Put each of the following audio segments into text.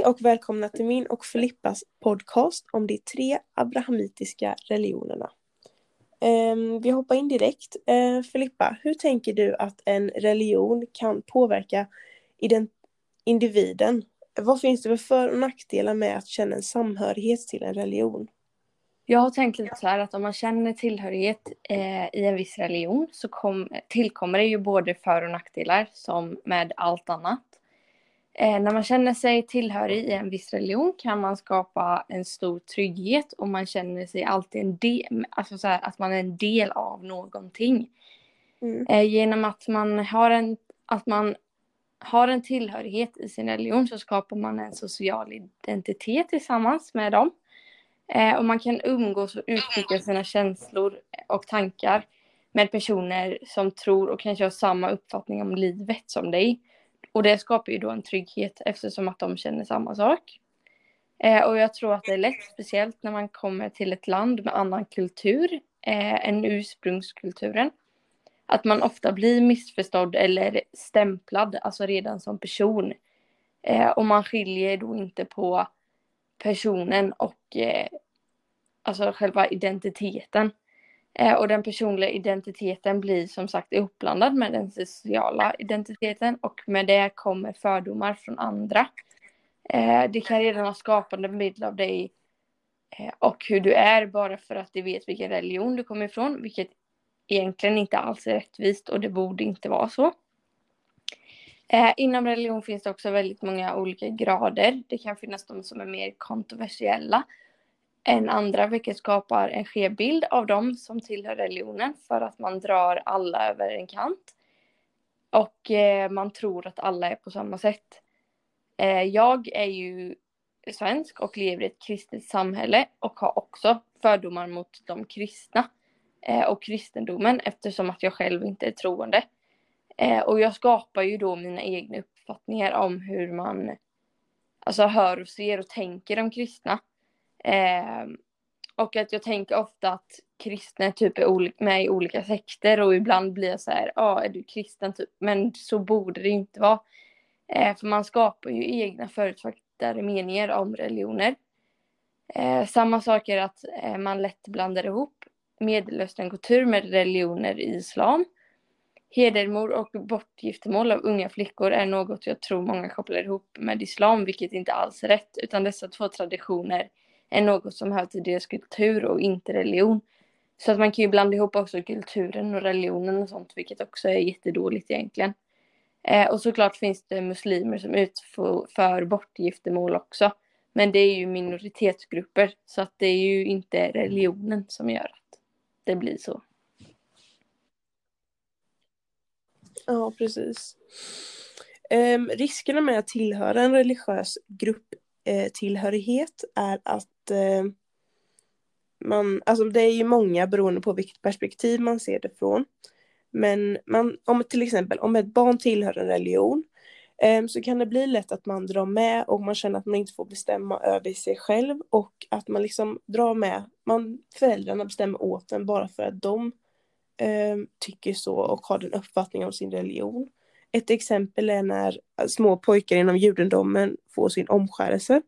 Hej och välkomna till min och Filippas podcast om de tre abrahamitiska religionerna. Ehm, vi hoppar in direkt. Ehm, Filippa, hur tänker du att en religion kan påverka individen? Vad finns det för för och nackdelar med att känna en samhörighet till en religion? Jag har tänkt lite så här att om man känner tillhörighet eh, i en viss religion så kom, tillkommer det ju både för och nackdelar som med allt annat. Eh, när man känner sig tillhörig i en viss religion kan man skapa en stor trygghet och man känner sig alltid en del, alltså så här, att man är en del av någonting. Mm. Eh, genom att man, har en, att man har en tillhörighet i sin religion så skapar man en social identitet tillsammans med dem. Eh, och man kan umgås och uttrycka sina känslor och tankar med personer som tror och kanske har samma uppfattning om livet som dig. Och det skapar ju då en trygghet eftersom att de känner samma sak. Eh, och jag tror att det är lätt, speciellt när man kommer till ett land med annan kultur eh, än ursprungskulturen. Att man ofta blir missförstådd eller stämplad, alltså redan som person. Eh, och man skiljer då inte på personen och eh, alltså själva identiteten. Eh, och den personliga identiteten blir som sagt ihopblandad med den sociala identiteten och med det kommer fördomar från andra. Eh, det kan redan ha skapat en bild av dig eh, och hur du är bara för att de vet vilken religion du kommer ifrån, vilket egentligen inte alls är rättvist och det borde inte vara så. Eh, inom religion finns det också väldigt många olika grader. Det kan finnas de som är mer kontroversiella än andra, vilket skapar en skev bild av dem som tillhör religionen för att man drar alla över en kant. Och eh, man tror att alla är på samma sätt. Eh, jag är ju svensk och lever i ett kristet samhälle och har också fördomar mot de kristna eh, och kristendomen eftersom att jag själv inte är troende. Eh, och jag skapar ju då mina egna uppfattningar om hur man alltså hör och ser och tänker om kristna. Eh, och att jag tänker ofta att kristna typ är med i olika sekter och ibland blir jag så här, ja ah, är du kristen typ? Men så borde det inte vara. Eh, för man skapar ju egna förutfattade meningar om religioner. Eh, samma sak är att eh, man lätt blandar ihop medelösternkultur med religioner i islam. Hedermord och bortgiftermål av unga flickor är något jag tror många kopplar ihop med islam, vilket inte alls är rätt, utan dessa två traditioner är något som hör till deras kultur och inte religion. Så att man kan ju blanda ihop också kulturen och religionen och sånt, vilket också är jättedåligt egentligen. Eh, och såklart finns det muslimer som utför bortgiftermål också. Men det är ju minoritetsgrupper, så att det är ju inte religionen som gör att det blir så. Ja, precis. Um, riskerna med att tillhöra en religiös grupp eh, är att eh, man, alltså det är ju många beroende på vilket perspektiv man ser det från. Men man, om till exempel om ett barn tillhör en religion eh, så kan det bli lätt att man drar med och man känner att man inte får bestämma över sig själv och att man liksom drar med, man, föräldrarna bestämmer åt en bara för att de eh, tycker så och har den uppfattningen om sin religion. Ett exempel är när små pojkar inom judendomen får sin omskärelse.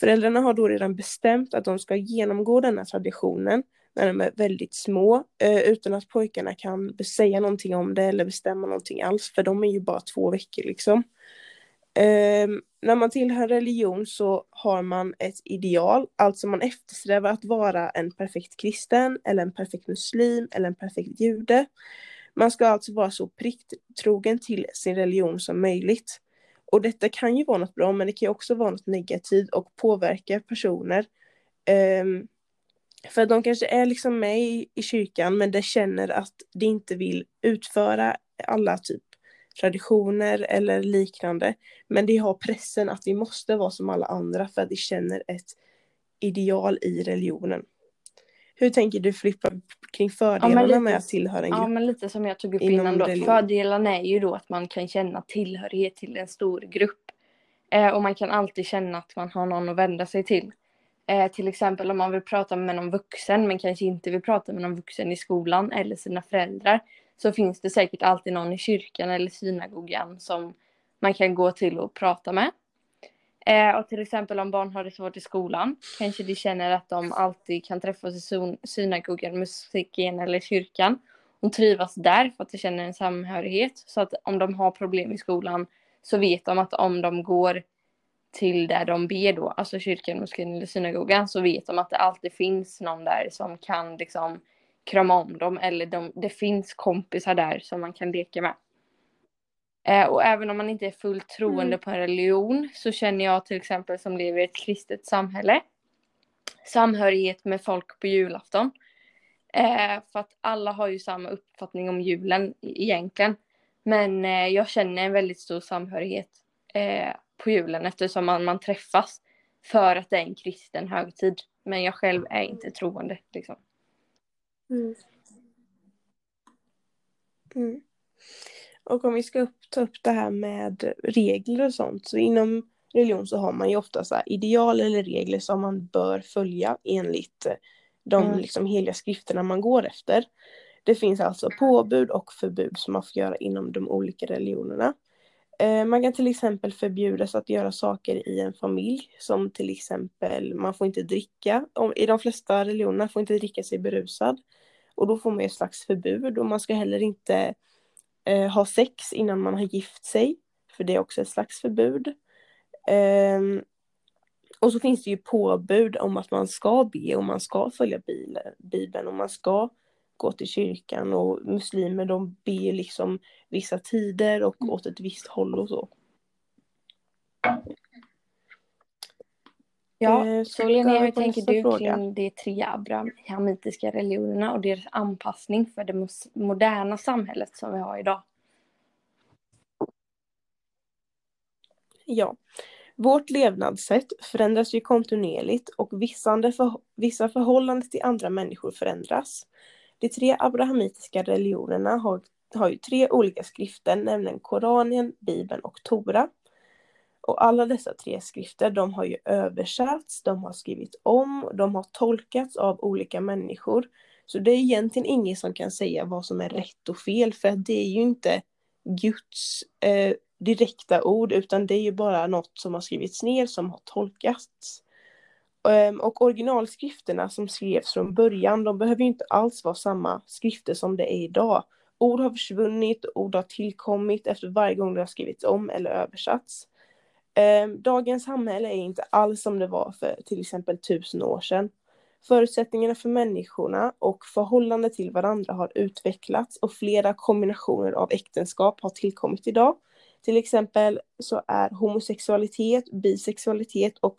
Föräldrarna har då redan bestämt att de ska genomgå denna traditionen när de är väldigt små eh, utan att pojkarna kan säga någonting om det eller bestämma någonting alls för de är ju bara två veckor liksom. Ehm, när man tillhör religion så har man ett ideal, alltså man eftersträvar att vara en perfekt kristen eller en perfekt muslim eller en perfekt jude. Man ska alltså vara så pricktrogen till sin religion som möjligt. Och detta kan ju vara något bra men det kan ju också vara något negativt och påverka personer. Um, för de kanske är liksom med i, i kyrkan men de känner att de inte vill utföra alla typ traditioner eller liknande. Men de har pressen att de måste vara som alla andra för att de känner ett ideal i religionen. Hur tänker du Filippa kring fördelarna ja, lite, med att tillhöra en grupp? Ja men lite som jag tog upp innan då. Religion. Fördelarna är ju då att man kan känna tillhörighet till en stor grupp. Eh, och man kan alltid känna att man har någon att vända sig till. Eh, till exempel om man vill prata med någon vuxen men kanske inte vill prata med någon vuxen i skolan eller sina föräldrar. Så finns det säkert alltid någon i kyrkan eller synagogan som man kan gå till och prata med. Eh, och till exempel om barn har det svårt i skolan, kanske de känner att de alltid kan träffas i synagogan, musiken eller kyrkan och trivas där för att de känner en samhörighet. Så att om de har problem i skolan så vet de att om de går till där de ber då, alltså kyrkan, moskén eller synagogan, så vet de att det alltid finns någon där som kan liksom krama om dem eller de, det finns kompisar där som man kan leka med. Eh, och även om man inte är fullt troende mm. på en religion så känner jag till exempel som lever i ett kristet samhälle samhörighet med folk på julafton. Eh, för att alla har ju samma uppfattning om julen egentligen. Men eh, jag känner en väldigt stor samhörighet eh, på julen eftersom man, man träffas för att det är en kristen högtid. Men jag själv är inte troende. Liksom. Mm. Mm. Och om vi ska upp, ta upp det här med regler och sånt så inom religion så har man ju ofta så ideal eller regler som man bör följa enligt de mm. liksom heliga skrifterna man går efter. Det finns alltså påbud och förbud som man får göra inom de olika religionerna. Eh, man kan till exempel förbjudas att göra saker i en familj som till exempel man får inte dricka. I de flesta religionerna får inte dricka sig berusad. Och då får man ett slags förbud och man ska heller inte eh, ha sex innan man har gift sig. För det är också ett slags förbud. Eh, och så finns det ju påbud om att man ska be och man ska följa Bibeln och man ska gå till kyrkan och muslimer de ber liksom vissa tider och åt ett visst håll och så. Ja, eh, så Linnea, hur tänker du fråga? kring de tre abrahamitiska religionerna och deras anpassning för det moderna samhället som vi har idag? Ja, vårt levnadssätt förändras ju kontinuerligt och vissa, för, vissa förhållanden till andra människor förändras. De tre abrahamitiska religionerna har, har ju tre olika skrifter, nämligen Koranen, Bibeln och Tora. Och alla dessa tre skrifter, de har ju översatts, de har skrivits om, de har tolkats av olika människor. Så det är egentligen ingen som kan säga vad som är rätt och fel, för det är ju inte Guds eh, direkta ord, utan det är ju bara något som har skrivits ner som har tolkats. Ehm, och originalskrifterna som skrevs från början, de behöver ju inte alls vara samma skrifter som det är idag. Ord har försvunnit, ord har tillkommit efter varje gång det har skrivits om eller översatts. Ehm, dagens samhälle är inte alls som det var för till exempel tusen år sedan. Förutsättningarna för människorna och förhållande till varandra har utvecklats och flera kombinationer av äktenskap har tillkommit idag. Till exempel så är homosexualitet, bisexualitet och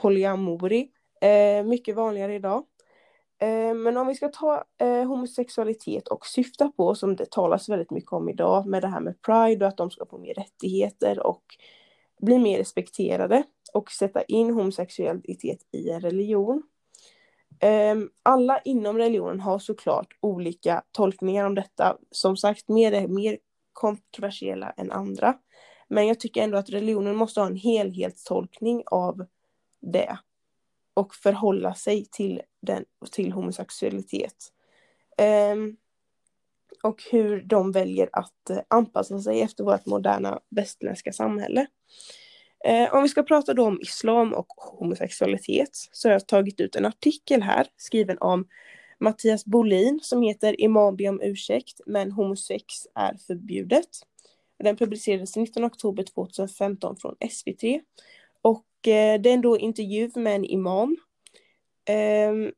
polyamori eh, mycket vanligare idag. Eh, men om vi ska ta eh, homosexualitet och syfta på, som det talas väldigt mycket om idag, med det här med pride och att de ska få mer rättigheter och bli mer respekterade och sätta in homosexualitet i en religion. Ehm, alla inom religionen har såklart olika tolkningar om detta. Som sagt, mer är mer kontroversiella än andra. Men jag tycker ändå att religionen måste ha en helhetstolkning av det och förhålla sig till, den, till homosexualitet. Um, och hur de väljer att eh, anpassa sig efter vårt moderna västerländska samhälle. Eh, om vi ska prata då om islam och homosexualitet så har jag tagit ut en artikel här skriven om Mattias Bolin som heter Imam be om ursäkt men homosex är förbjudet. Den publicerades 19 oktober 2015 från SVT och eh, det är en intervju med en imam. Eh,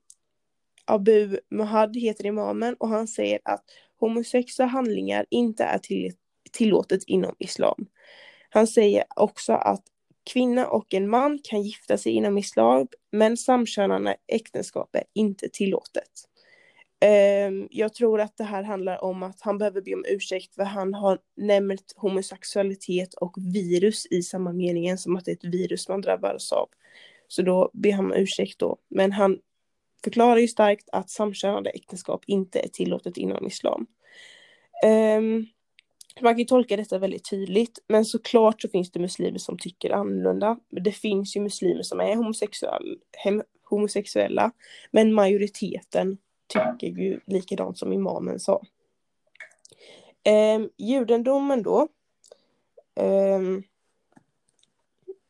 Abu Muhad heter imamen och han säger att homosexuella handlingar inte är till, tillåtet inom islam. Han säger också att kvinna och en man kan gifta sig inom islam men samkönade äktenskap är inte tillåtet. Ehm, jag tror att det här handlar om att han behöver be om ursäkt för han har nämnt homosexualitet och virus i samma meningen som att det är ett virus man drabbas av. Så då ber han om ursäkt då. Men han förklarar ju starkt att samkönade äktenskap inte är tillåtet inom islam. Um, man kan ju tolka detta väldigt tydligt, men såklart så finns det muslimer som tycker annorlunda. Det finns ju muslimer som är homosexuell, homosexuella, men majoriteten tycker ju likadant som imamen sa. Um, judendomen då. Um,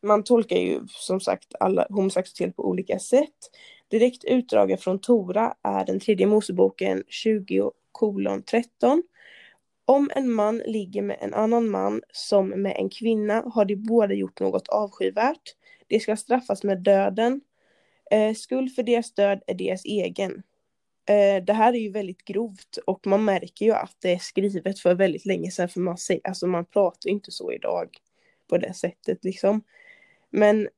man tolkar ju som sagt alla homosexualitet på olika sätt. Direkt utdraget från Tora är den tredje Moseboken 20 kolon 13. Om en man ligger med en annan man som med en kvinna har de båda gjort något avskyvärt. De ska straffas med döden. Eh, skuld för deras död är deras egen. Eh, det här är ju väldigt grovt och man märker ju att det är skrivet för väldigt länge sedan för man, säger, alltså man pratar inte så idag på det sättet liksom. Men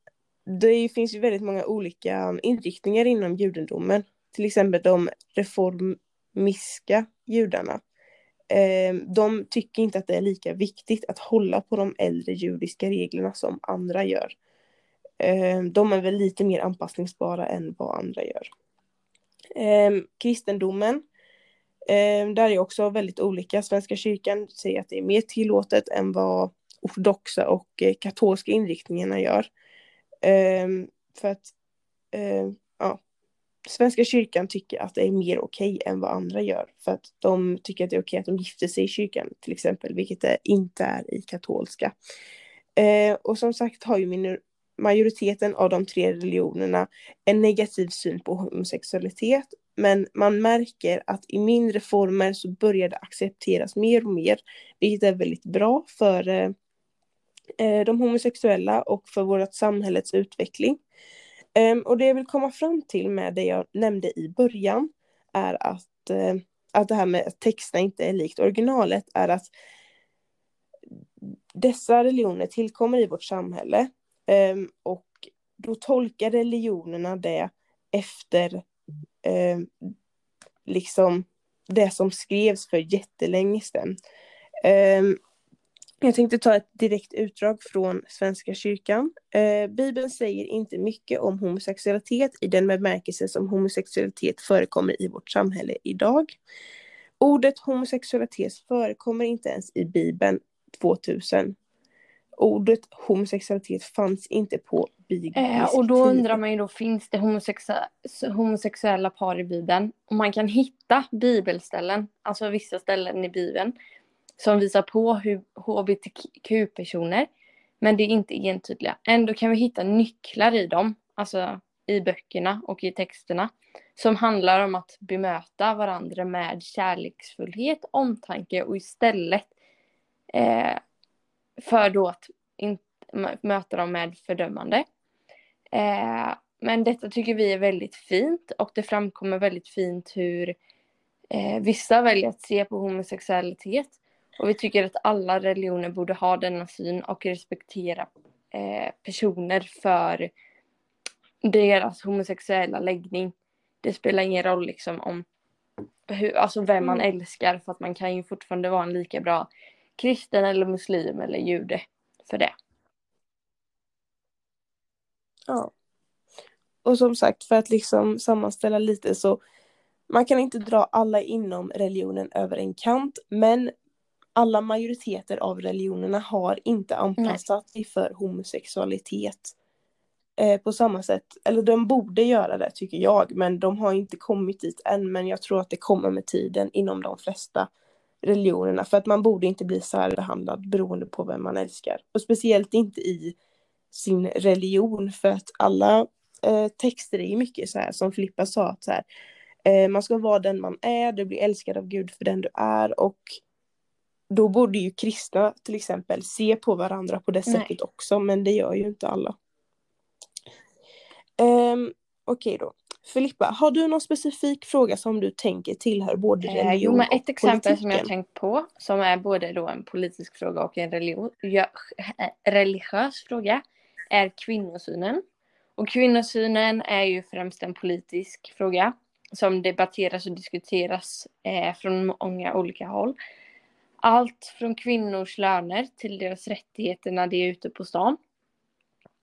det finns ju väldigt många olika inriktningar inom judendomen. Till exempel de reformiska judarna. Eh, de tycker inte att det är lika viktigt att hålla på de äldre judiska reglerna som andra gör. Eh, de är väl lite mer anpassningsbara än vad andra gör. Eh, kristendomen, där är också väldigt olika. Svenska kyrkan säger att det är mer tillåtet än vad ortodoxa och katolska inriktningarna gör. Eh, för att eh, ja, Svenska kyrkan tycker att det är mer okej än vad andra gör. För att de tycker att det är okej att de gifter sig i kyrkan till exempel, vilket det inte är i katolska. Eh, och som sagt har ju minor majoriteten av de tre religionerna en negativ syn på homosexualitet. Men man märker att i mindre former så börjar det accepteras mer och mer, vilket är väldigt bra för eh Eh, de homosexuella och för vårt samhällets utveckling. Ehm, och det jag vill komma fram till med det jag nämnde i början är att, eh, att det här med att texterna inte är likt originalet är att dessa religioner tillkommer i vårt samhälle ehm, och då tolkar religionerna det efter ehm, liksom det som skrevs för jättelänge sedan. Um, jag tänkte ta ett direkt utdrag från Svenska kyrkan. Uh, Bibeln säger inte mycket om homosexualitet i den bemärkelse som homosexualitet förekommer i vårt samhälle idag. Ordet homosexualitet förekommer inte ens i Bibeln 2000 ordet homosexualitet fanns inte på biblisk eh, Och då undrar man ju då, finns det homosexuella, homosexuella par i Bibeln? Och man kan hitta bibelställen, alltså vissa ställen i Bibeln, som visar på hur hbtq-personer, men det är inte entydiga. Ändå kan vi hitta nycklar i dem, alltså i böckerna och i texterna, som handlar om att bemöta varandra med kärleksfullhet, omtanke och istället eh, för då att in, möta dem med fördömande. Eh, men detta tycker vi är väldigt fint och det framkommer väldigt fint hur eh, vissa väljer att se på homosexualitet. Och vi tycker att alla religioner borde ha denna syn och respektera eh, personer för deras homosexuella läggning. Det spelar ingen roll liksom om hur, alltså vem man mm. älskar för att man kan ju fortfarande vara en lika bra kristen eller muslim eller jude för det. Ja. Och som sagt, för att liksom sammanställa lite så man kan inte dra alla inom religionen över en kant, men alla majoriteter av religionerna har inte anpassat sig för homosexualitet eh, på samma sätt. Eller de borde göra det tycker jag, men de har inte kommit dit än. Men jag tror att det kommer med tiden inom de flesta religionerna för att man borde inte bli särbehandlad beroende på vem man älskar. Och speciellt inte i sin religion för att alla eh, texter är ju mycket så här som Filippa sa att så här, eh, man ska vara den man är, du blir älskad av Gud för den du är och då borde ju kristna till exempel se på varandra på det sättet Nej. också men det gör ju inte alla. Um, Okej okay då. Filippa, har du någon specifik fråga som du tänker tillhör både religion eh, jo, men Ett exempel politiken? som jag har tänkt på som är både då en politisk fråga och en religion, eh, religiös fråga är kvinnosynen. Och kvinnosynen är ju främst en politisk fråga som debatteras och diskuteras eh, från många olika håll. Allt från kvinnors löner till deras rättigheter när de är ute på stan.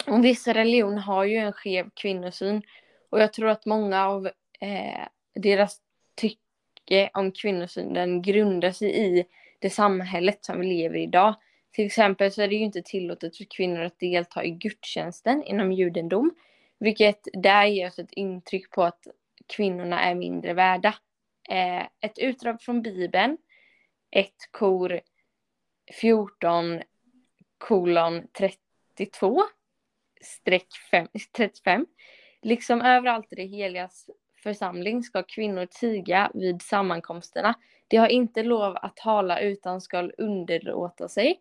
Och vissa religioner har ju en skev kvinnosyn och jag tror att många av eh, deras tycke om kvinnosynen grundar sig i det samhället som vi lever i idag. Till exempel så är det ju inte tillåtet för kvinnor att delta i gudstjänsten inom judendom. Vilket där ger oss ett intryck på att kvinnorna är mindre värda. Eh, ett utdrag från Bibeln, ett kor 14 kolon 32 streck 35. Liksom överallt i det heligas församling ska kvinnor tiga vid sammankomsterna. De har inte lov att tala utan ska underlåta sig,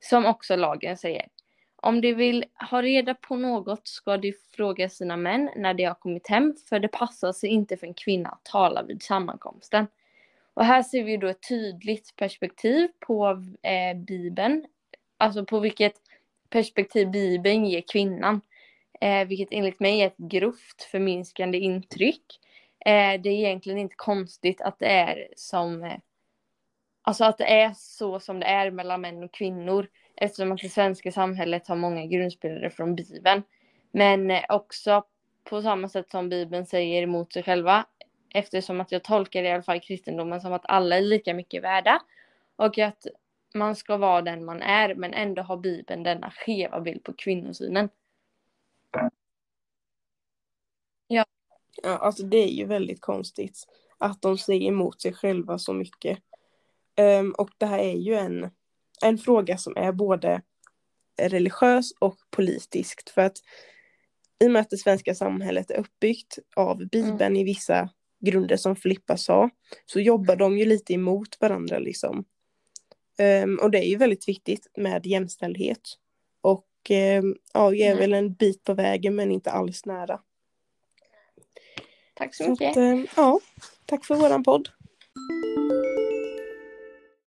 som också lagen säger. Om de vill ha reda på något ska de fråga sina män när de har kommit hem, för det passar sig inte för en kvinna att tala vid sammankomsten. Och här ser vi då ett tydligt perspektiv på eh, Bibeln, alltså på vilket perspektiv Bibeln ger kvinnan. Eh, vilket enligt mig är ett grovt förminskande intryck. Eh, det är egentligen inte konstigt att det är som eh, Alltså att det är så som det är mellan män och kvinnor eftersom att det svenska samhället har många grundspelare från Bibeln. Men eh, också på samma sätt som Bibeln säger emot sig själva eftersom att jag tolkar i alla fall kristendomen som att alla är lika mycket värda och att man ska vara den man är men ändå har Bibeln denna skeva bild på kvinnosynen. Ja. ja, alltså det är ju väldigt konstigt att de säger emot sig själva så mycket. Um, och det här är ju en, en fråga som är både religiös och politiskt för att i och med att det svenska samhället är uppbyggt av Bibeln mm. i vissa grunder som Filippa sa så jobbar de ju lite emot varandra liksom. Um, och det är ju väldigt viktigt med jämställdhet. Och um, ja, vi är mm. väl en bit på vägen men inte alls nära. Tack så mycket. Så att, um, ja, tack för våran podd.